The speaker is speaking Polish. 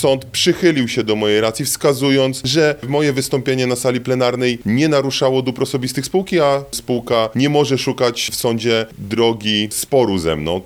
sąd przychylił się do mojej racji, wskazując, że moje wystąpienie na sali plenarnej nie naruszało dóbr osobistych spółki, a spółka nie może szukać w sądzie drogi sporu ze mną.